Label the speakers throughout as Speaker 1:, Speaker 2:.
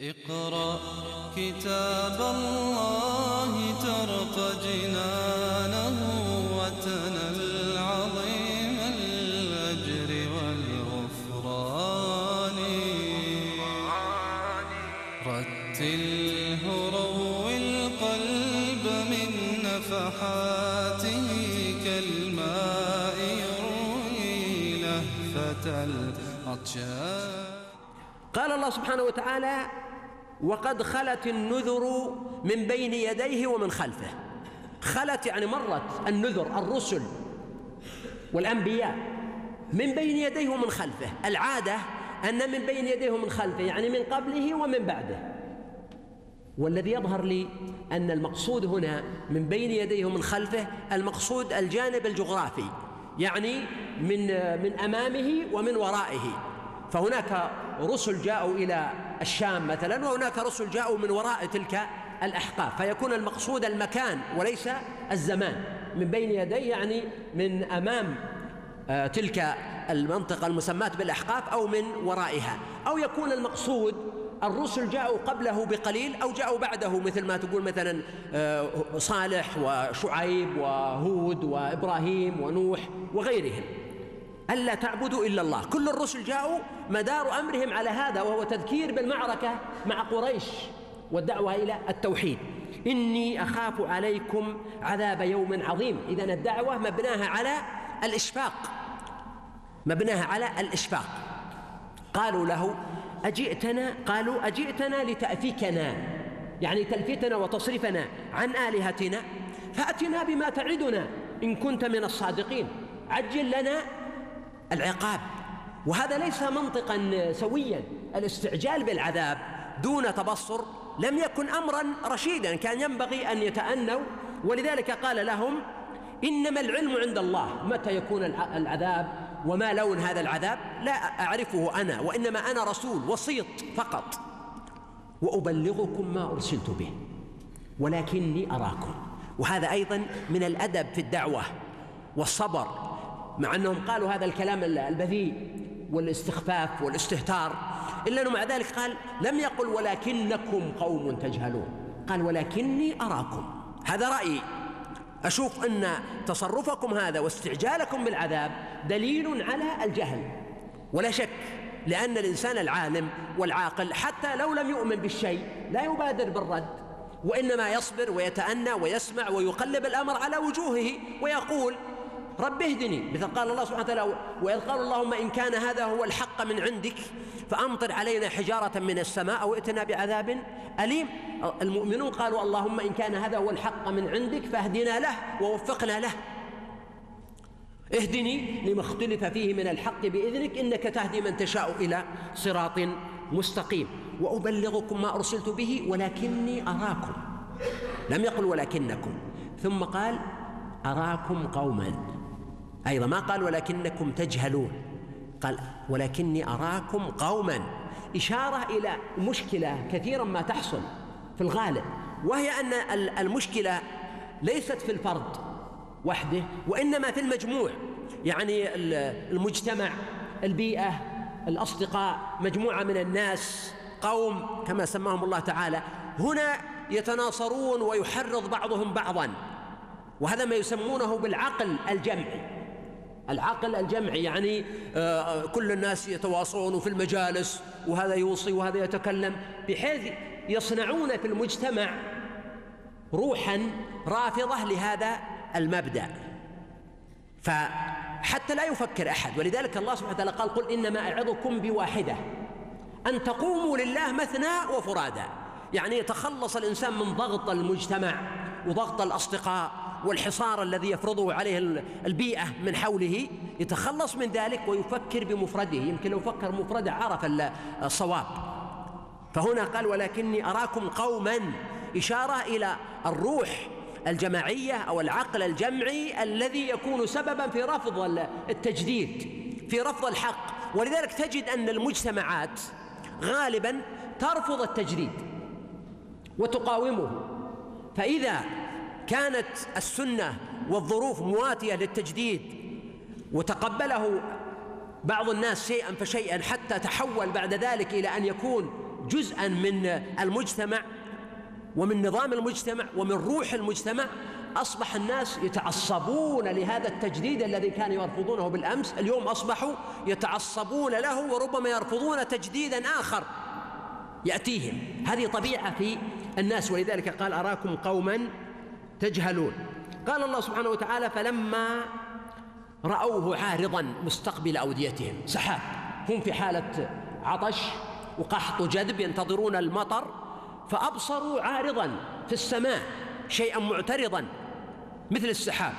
Speaker 1: اقرأ كتاب الله ترق جنانه وتنل عظيم الأجر والغفران. رتله روي القلب من نفحاته كالماء يروي لهفة العطشان
Speaker 2: قال الله سبحانه وتعالى وقد خلت النذر من بين يديه ومن خلفه. خلت يعني مرت النذر الرسل والأنبياء من بين يديه ومن خلفه. العادة أن من بين يديه ومن خلفه يعني من قبله ومن بعده. والذي يظهر لي أن المقصود هنا من بين يديه ومن خلفه المقصود الجانب الجغرافي يعني من من أمامه ومن ورائه. فهناك رسل جاءوا إلى الشام مثلا وهناك رسل جاءوا من وراء تلك الأحقاف. فيكون المقصود المكان وليس الزمان. من بين يديه يعني من أمام آه، تلك المنطقة المسماة بالأحقاف أو من ورائها. أو يكون المقصود الرسل جاءوا قبله بقليل أو جاءوا بعده مثل ما تقول مثلا آه، صالح وشعيب وهود وإبراهيم ونوح وغيرهم. ألا تعبدوا إلا الله. كل الرسل جاءوا مدار أمرهم على هذا وهو تذكير بالمعركة مع قريش والدعوة إلى التوحيد. إني أخاف عليكم عذاب يوم عظيم. إذا الدعوة مبناها على الإشفاق. مبناها على الإشفاق. قالوا له أجئتنا؟ قالوا أجئتنا لتأفكنا يعني تلفتنا وتصرفنا عن آلهتنا فأتنا بما تعدنا إن كنت من الصادقين. عجل لنا العقاب. وهذا ليس منطقا سويا. الاستعجال بالعذاب دون تبصر لم يكن امرا رشيدا. كان ينبغي أن يتأنوا. ولذلك قال لهم إنما العلم عند الله. متى يكون العذاب؟ وما لون هذا العذاب؟ لا أعرفه أنا وإنما أنا رسول وسيط فقط. وأبلغكم ما أرسلت به ولكني أراكم. وهذا أيضا من الأدب في الدعوة والصبر. مع أنهم قالوا هذا الكلام البذيء والاستخفاف والاستهتار إلا أنه مع ذلك قال لم يقل ولكنكم قوم تجهلون. قال ولكني أراكم. هذا رأيي. أشوف أن تصرفكم هذا واستعجالكم بالعذاب دليل على الجهل. ولا شك لأن الإنسان العالم والعاقل حتى لو لم يؤمن بالشيء لا يبادر بالرد وإنما يصبر ويتأنى ويسمع ويقلب الأمر على وجوهه ويقول رب اهدني. مثل قال الله سبحانه وتعالى وإذ قال اللهم إن كان هذا هو الحق من عندك فأمطر علينا حجارة من السماء أو ائتنا بعذاب أليم. المؤمنون قالوا اللهم إن كان هذا هو الحق من عندك فاهدنا له ووفقنا له. اهدني لما اختلف فيه من الحق بإذنك إنك تهدي من تشاء إلى صراط مستقيم. وأبلغكم ما أرسلت به ولكني أراكم. لم يقل ولكنكم. ثم قال أراكم قوما. أيضا ما قال ولكنكم تجهلون. قال ولكني أراكم قوما. إشارة إلى مشكلة كثيرا ما تحصل في الغالب وهي أن المشكلة ليست في الفرد وحده وإنما في المجموع. يعني المجتمع البيئة الأصدقاء مجموعة من الناس قوم كما سماهم الله تعالى هنا يتناصرون ويحرض بعضهم بعضا. وهذا ما يسمونه بالعقل الجمعي. العقل الجمعي يعني آه، كل الناس يتواصون في المجالس وهذا يوصي وهذا يتكلم بحيث يصنعون في المجتمع روحا رافضة لهذا المبدأ. فحتى لا يفكر أحد ولذلك الله سبحانه وتعالى قال قل إنما أعظكم بواحدة أن تقوموا لله مثنى وفرادا يعني يتخلص الإنسان من ضغط المجتمع وضغط الأصدقاء والحصار الذي يفرضه عليه البيئة من حوله يتخلص من ذلك ويفكر بمفرده. يمكن لو فكر مفرده عرف الصواب. فهنا قال ولكني أراكم قوما. إشارة إلى الروح الجماعية أو العقل الجمعي الذي يكون سببا في رفض التجديد في رفض الحق. ولذلك تجد أن المجتمعات غالبا ترفض التجديد وتقاومه. فإذا كانت السنة والظروف مواتية للتجديد وتقبله بعض الناس شيئا فشيئا حتى تحول بعد ذلك إلى أن يكون جزءا من المجتمع ومن نظام المجتمع ومن روح المجتمع. أصبح الناس يتعصبون لهذا التجديد الذي كانوا يرفضونه بالأمس. اليوم أصبحوا يتعصبون له وربما يرفضون تجديدا آخر يأتيهم. هذه طبيعة في الناس. ولذلك قال أراكم قوما تجهلون. قال الله سبحانه وتعالى فلما رأوه عارضا مستقبل أوديتهم. سحاب. هم في حالة عطش وقحط جذب ينتظرون المطر فأبصروا عارضا في السماء شيئا معترضا مثل السحاب.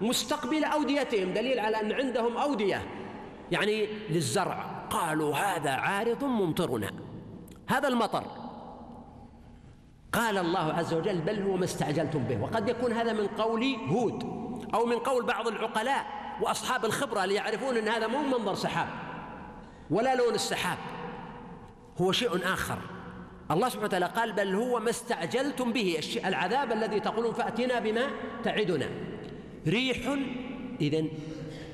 Speaker 2: مستقبل أوديتهم. دليل على أن عندهم أودية. يعني للزرع. قالوا هذا عارض ممطرنا. هذا المطر. قال الله عز وجل بل هو ما استعجلتم به. وقد يكون هذا من قول هود أو من قول بعض العقلاء وأصحاب الخبرة ليعرفون أن هذا مو منظر سحاب ولا لون السحاب هو شيء آخر. الله سبحانه وتعالى قال بل هو ما استعجلتم به العذاب الذي تقولون فأتنا بما تعدنا. ريح إذن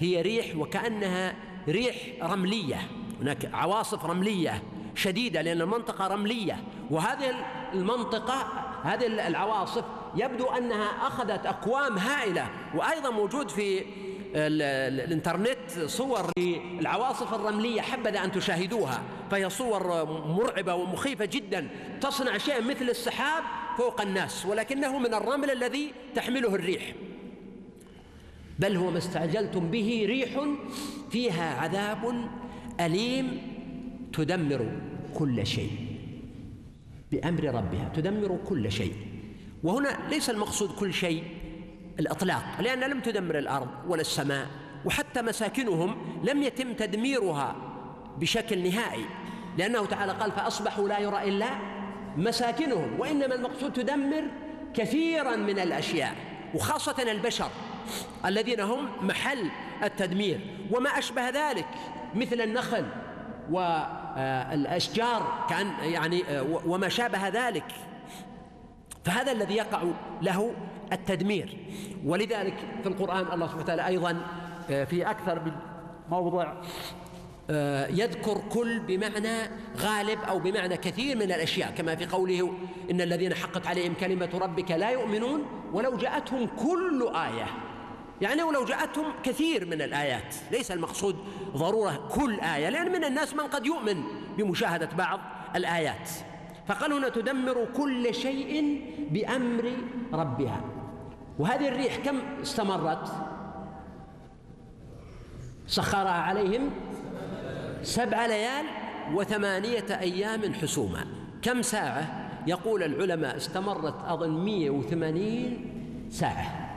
Speaker 2: هي ريح وكأنها ريح رملية هناك عواصف رملية. شديدة لأن المنطقة رملية. وهذه المنطقة هذه العواصف يبدو أنها أخذت أكوام هائلة. وأيضا موجود في الإنترنت صور للعواصف الرملية حبذا أن تشاهدوها. فهي صور مرعبة ومخيفة جدا. تصنع شيئا مثل السحاب فوق الناس ولكنه من الرمل الذي تحمله الريح. بل هو ما استعجلتم به ريح فيها عذاب أليم تدمر كل شيء بأمر ربها تدمر كل شيء. وهنا ليس المقصود كل شيء الإطلاق لأن لم تدمر الأرض ولا السماء وحتى مساكنهم لم يتم تدميرها بشكل نهائي. لأنه تعالى قال فأصبحوا لا يرى إلا مساكنهم. وإنما المقصود تدمر كثيرا من الأشياء وخاصة البشر الذين هم محل التدمير. وما أشبه ذلك مثل النخل والأشجار كان يعني وما شابه ذلك. فهذا الذي يقع له التدمير. ولذلك في القرآن الله سبحانه وتعالى أيضا آه، في أكثر من موضع آه، يذكر كل بمعنى غالب أو بمعنى كثير من الأشياء. كما في قوله إن الذين حقت عليهم كلمة ربك لا يؤمنون ولو جاءتهم كل آية. يعني ولو جاءتهم كثير من الآيات. ليس المقصود ضرورة كل آية لأن من الناس من قد يؤمن بمشاهدة بعض الآيات. فقال هنا تدمر كل شيء بأمر ربها. وهذه الريح كم استمرت؟ سخرها عليهم سبع ليال وثمانية أيام حسوما. كم ساعة؟ يقول العلماء استمرت أظن 180 ساعة.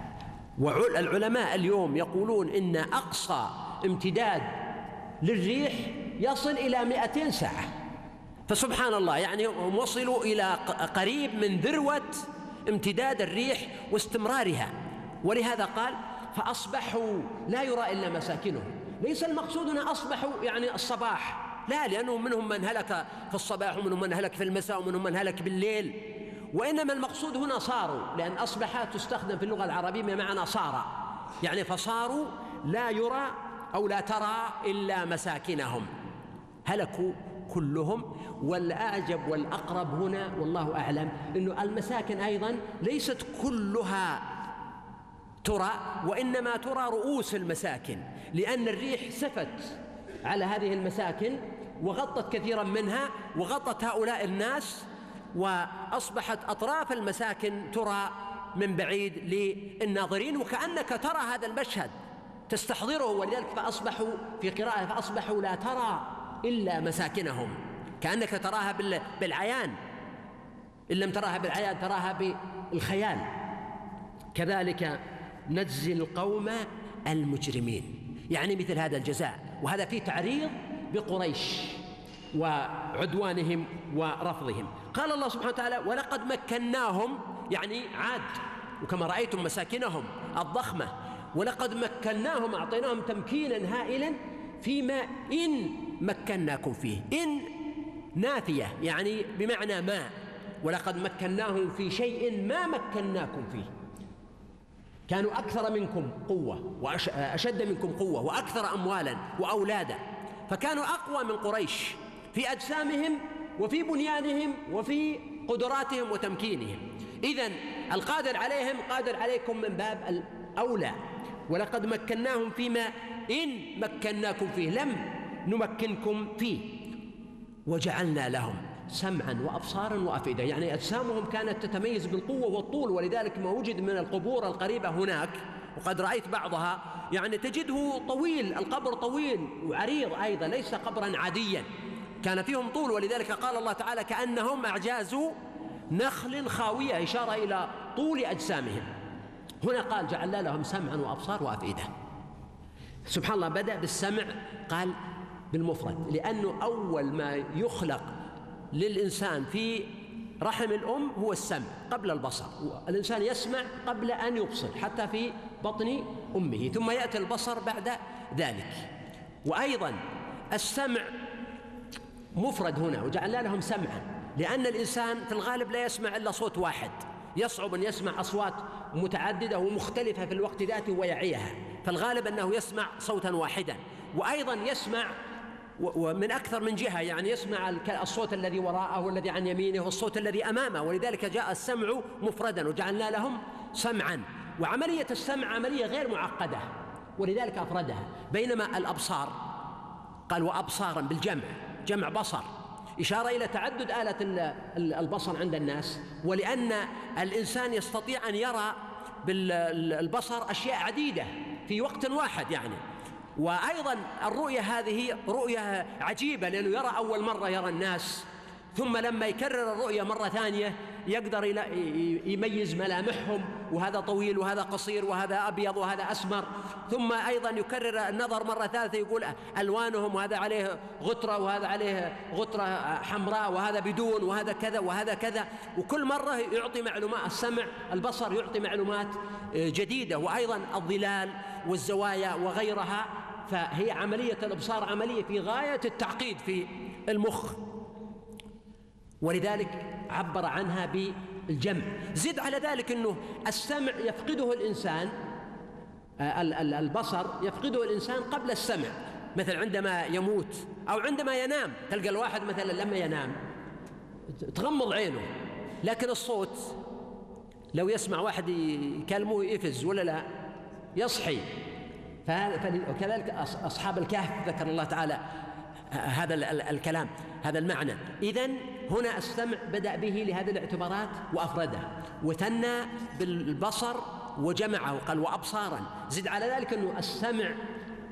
Speaker 2: والعلماء اليوم يقولون إن أقصى امتداد للريح يصل إلى 200 ساعة. فسبحان الله يعني هم وصلوا إلى قريب من ذروة امتداد الريح واستمرارها. ولهذا قال فأصبحوا لا يرى إلا مساكنهم. ليس المقصود أن أصبحوا يعني الصباح. لا لأنه منهم من هلك في الصباح ومنهم من هلك في المساء ومنهم من هلك بالليل. وإنما المقصود هنا صاروا لأن أصبح تستخدم في اللغة العربية بمعنى صار. يعني فصاروا لا يرى أو لا ترى إلا مساكنهم. هلكوا كلهم. والأعجب والأقرب هنا والله أعلم أنه المساكن أيضا ليست كلها ترى وإنما ترى رؤوس المساكن لأن الريح سفت على هذه المساكن وغطت كثيرا منها وغطت هؤلاء الناس وأصبحت أطراف المساكن ترى من بعيد للناظرين وكأنك ترى هذا المشهد. تستحضره ولذلك فأصبحوا في قراءة فأصبحوا لا ترى إلا مساكنهم. كأنك تراها بالعيان. إن لم تراها بالعيان تراها بالخيال. كذلك نجزي القوم المجرمين. يعني مثل هذا الجزاء. وهذا فيه تعريض بقريش وعدوانهم ورفضهم. قال الله سبحانه وتعالى ولقد مكناهم يعني عاد. وكما رأيتم مساكنهم الضخمة. ولقد مكناهم أعطيناهم تمكينا هائلا فيما إن مكناكم فيه. إن نافية يعني بمعنى ما. ولقد مكناهم في شيء ما مكناكم فيه. كانوا أكثر منكم قوة وأشد منكم قوة وأكثر أموالا وأولادا. فكانوا أقوى من قريش في أجسامهم وفي بنيانهم وفي قدراتهم وتمكينهم. إذا القادر عليهم قادر عليكم من باب الأولى. ولقد مكناهم فيما إن مكناكم فيه لم نمكنكم فيه. وجعلنا لهم سمعا وابصارا وأفئدة. يعني أجسامهم كانت تتميز بالقوة والطول ولذلك ما وجد من القبور القريبة هناك وقد رأيت بعضها يعني تجده طويل القبر طويل وعريض أيضا ليس قبرا عاديا. كان فيهم طول ولذلك قال الله تعالى كأنهم أعجاز نخل خاوية إشارة إلى طول أجسامهم. هنا قال جعلنا لهم سمعا وابصار وأفئدة. سبحان الله بدأ بالسمع قال بالمفرد لأنه أول ما يخلق للإنسان في رحم الأم هو السمع قبل البصر. الإنسان يسمع قبل أن يبصر حتى في بطن أمه. ثم يأتي البصر بعد ذلك. وأيضا السمع مفرد هنا وجعلنا لهم سمعا لأن الإنسان في الغالب لا يسمع إلا صوت واحد. يصعب أن يسمع أصوات متعددة ومختلفة في الوقت ذاته ويعيها. فالغالب أنه يسمع صوتا واحدا. وأيضا يسمع ومن أكثر من جهة يعني يسمع الصوت الذي وراءه والذي عن يمينه والصوت الذي أمامه. ولذلك جاء السمع مفردا وجعلنا لهم سمعا. وعملية السمع عملية غير معقدة. ولذلك أفردها. بينما الأبصار قال وأبصارا بالجمع جمع بصر. إشارة إلى تعدد آلة البصر عند الناس ولأن الإنسان يستطيع أن يرى بالبصر أشياء عديدة في وقت واحد يعني. وأيضا الرؤية هذه رؤية عجيبة لأنه يرى أول مرة يرى الناس ثم لما يكرر الرؤية مرة ثانية يقدر يميز ملامحهم وهذا طويل وهذا قصير وهذا أبيض وهذا أسمر. ثم أيضا يكرر النظر مرة ثالثة يقول ألوانهم وهذا عليه غترة وهذا عليه غترة حمراء وهذا بدون وهذا كذا وهذا كذا. وكل مرة يعطي معلومات السمع البصر يعطي معلومات جديدة. وأيضا الظلال والزوايا وغيرها فهي عملية الإبصار عملية في غاية التعقيد في المخ. ولذلك عبر عنها بالجمع. زد على ذلك أنه السمع يفقده الإنسان آه، البصر يفقده الإنسان قبل السمع. مثل عندما يموت أو عندما ينام تلقى الواحد مثلا لما ينام تغمض عينه لكن الصوت لو يسمع واحد يكلمه يفز ولا لا يصحي. وكذلك أصحاب الكهف ذكر الله تعالى هذا الكلام هذا المعنى. إذا هنا السمع بدأ به لهذه الاعتبارات وأفرده وثنى بالبصر وجمعه قال وأبصارا. زد على ذلك أنه السمع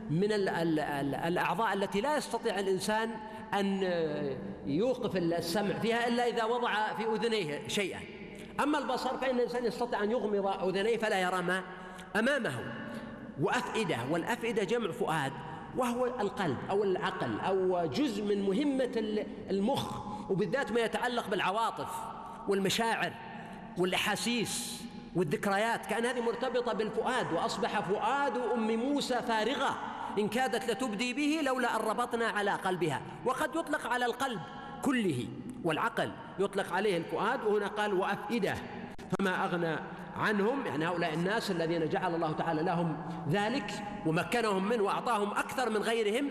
Speaker 2: من الأعضاء التي لا يستطيع الإنسان أن يوقف السمع فيها إلا إذا وضع في أذنيه شيئا. أما البصر فإن الإنسان يستطيع أن يغمض أذنيه فلا يرى ما أمامه. وأفئدة والأفئدة جمع فؤاد وهو القلب أو العقل أو جزء من مهمة المخ. وبالذات ما يتعلق بالعواطف والمشاعر والأحاسيس والذكريات. كان هذه مرتبطة بالفؤاد وأصبح فؤاد أم موسى فارغة. إن كادت لتبدي به لولا أن ربطنا على قلبها. وقد يطلق على القلب كله والعقل يطلق عليه الفؤاد. وهنا قال وأفئدة فما أغنى عنهم يعني هؤلاء الناس الذين جعل الله تعالى لهم ذلك ومكنهم منه وأعطاهم أكثر من غيرهم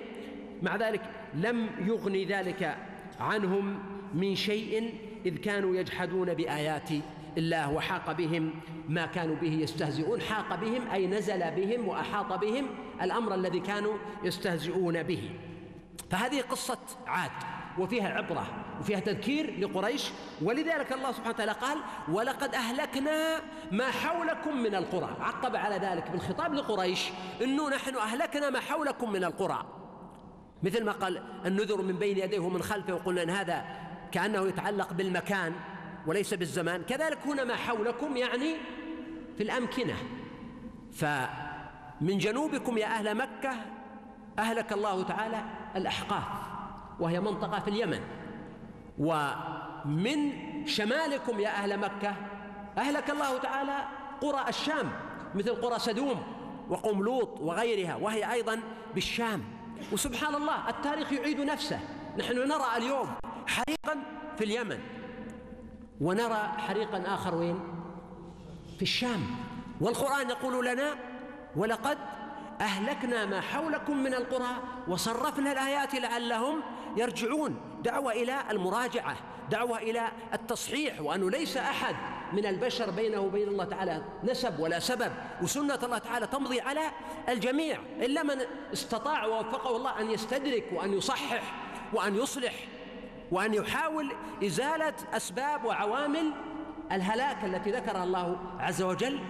Speaker 2: مع ذلك لم يغني ذلك عنهم من شيء إذ كانوا يجحدون بآيات الله وحاق بهم ما كانوا به يستهزئون حاق بهم أي نزل بهم وأحاط بهم الأمر الذي كانوا يستهزئون به. فهذه قصة عاد وفيها عبرة وفيها تذكير لقريش ولذلك الله سبحانه وتعالى قال ولقد أهلكنا ما حولكم من القرى عقب على ذلك بالخطاب لقريش أنه نحن أهلكنا ما حولكم من القرى مثل ما قال النذر من بين يديه ومن خلفه وقلنا أن هذا كأنه يتعلق بالمكان وليس بالزمان. كذلك هنا ما حولكم يعني في الأمكنة. فمن جنوبكم يا أهل مكة أهلك الله تعالى الأحقاف وهي منطقة في اليمن. ومن شمالكم يا أهل مكة أهلك الله تعالى قرى الشام مثل قرى سدوم وقوم لوط وغيرها وهي أيضا بالشام. وسبحان الله التاريخ يعيد نفسه. نحن نرى اليوم حريقا في اليمن. ونرى حريقا آخر وين؟ في الشام. والقرآن يقول لنا ولقد أهلكنا ما حولكم من القرى وصرفنا الآيات لعلهم يرجعون. دعوة إلى المراجعة دعوة إلى التصحيح وأنه ليس أحد من البشر بينه وبين الله تعالى نسب ولا سبب وسنة الله تعالى تمضي على الجميع إلا من استطاع ووفقه الله أن يستدرك وأن يصحح وأن يصلح وأن يحاول إزالة أسباب وعوامل الهلاك التي ذكرها الله عز وجل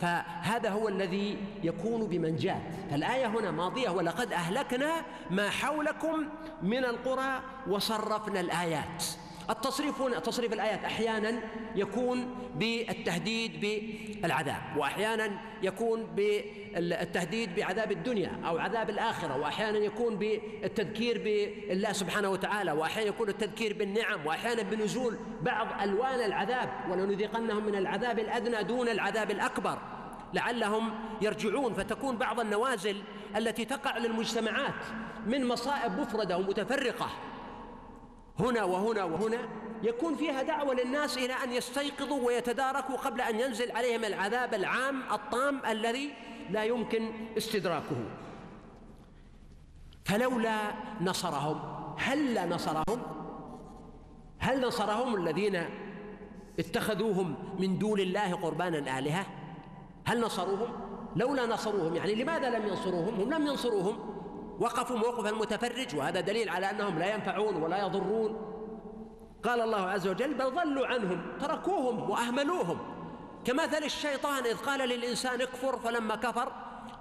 Speaker 2: فهذا هو الذي يكون بمنجاة فالآية هنا ماضية ولقد أهلكنا ما حولكم من القرى وصرفنا الآيات. التصريف هنا تصريف الآيات أحيانا يكون بالتهديد بالعذاب وأحيانا يكون بالتهديد بعذاب الدنيا أو عذاب الآخرة وأحيانا يكون بالتذكير بالله سبحانه وتعالى وأحيانا يكون التذكير بالنعم وأحيانا بنزول بعض ألوان العذاب ولنذيقنهم من العذاب الأدنى دون العذاب الأكبر لعلهم يرجعون فتكون بعض النوازل التي تقع للمجتمعات من مصائب مفردة ومتفرقة. هنا وهنا وهنا يكون فيها دعوة للناس إلى أن يستيقظوا ويتداركوا قبل أن ينزل عليهم العذاب العام الطام الذي لا يمكن استدراكه. فلولا نصرهم هل نصرهم؟ هل نصرهم الذين اتخذوهم من دون الله قربانا آلهة؟ هل نصروهم؟ لولا نصروهم يعني لماذا لم ينصروهم؟ هم لم ينصروهم. وقفوا موقف المتفرج وهذا دليل على أنهم لا ينفعون ولا يضرون. قال الله عز وجل بل ضلوا عنهم تركوهم وأهملوهم. كمثل الشيطان إذ قال للإنسان اكفر فلما كفر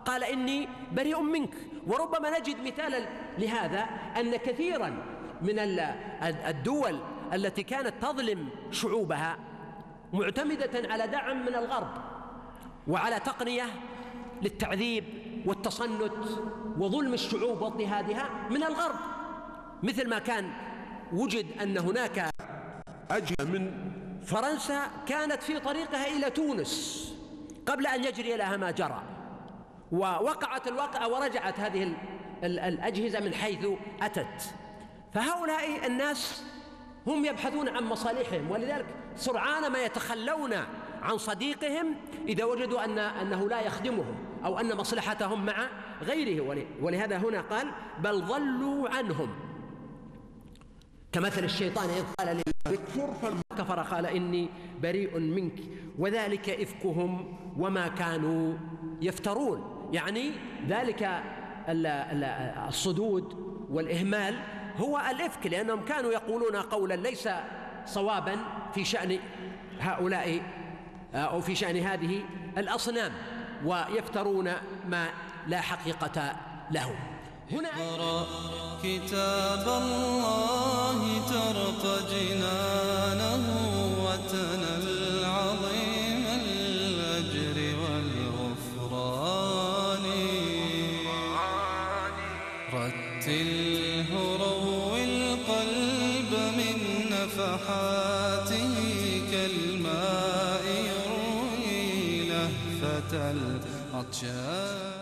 Speaker 2: قال إني بريء منك. وربما نجد مثالا لهذا أن كثيرا من الدول التي كانت تظلم شعوبها معتمدة على دعم من الغرب وعلى تقنية للتعذيب والتصنت وظلم الشعوب واضطهادها من الغرب مثل ما كان وجد أن هناك أجهزة من فرنسا كانت في طريقها إلى تونس قبل أن يجري لها ما جرى ووقعت الواقعة ورجعت هذه الأجهزة من حيث أتت. فهؤلاء الناس هم يبحثون عن مصالحهم ولذلك سرعان ما يتخلون عن صديقهم إذا وجدوا أن أنه لا يخدمهم. أو أن مصلحتهم مع غيره. ولهذا هنا قال بل ضلوا عنهم. كمثل الشيطان إذ قال للكفر فلما كفر قال إني بريء منك. وذلك إفكهم وما كانوا يفترون. يعني ذلك الصدود والإهمال هو الإفك لأنهم كانوا يقولون قولا ليس صوابا في شأن هؤلاء أو في شأن هذه الأصنام. ويفترون ما لا حقيقة له
Speaker 1: هنا اقرأ كتاب الله ترق جنانه كالماء العطشان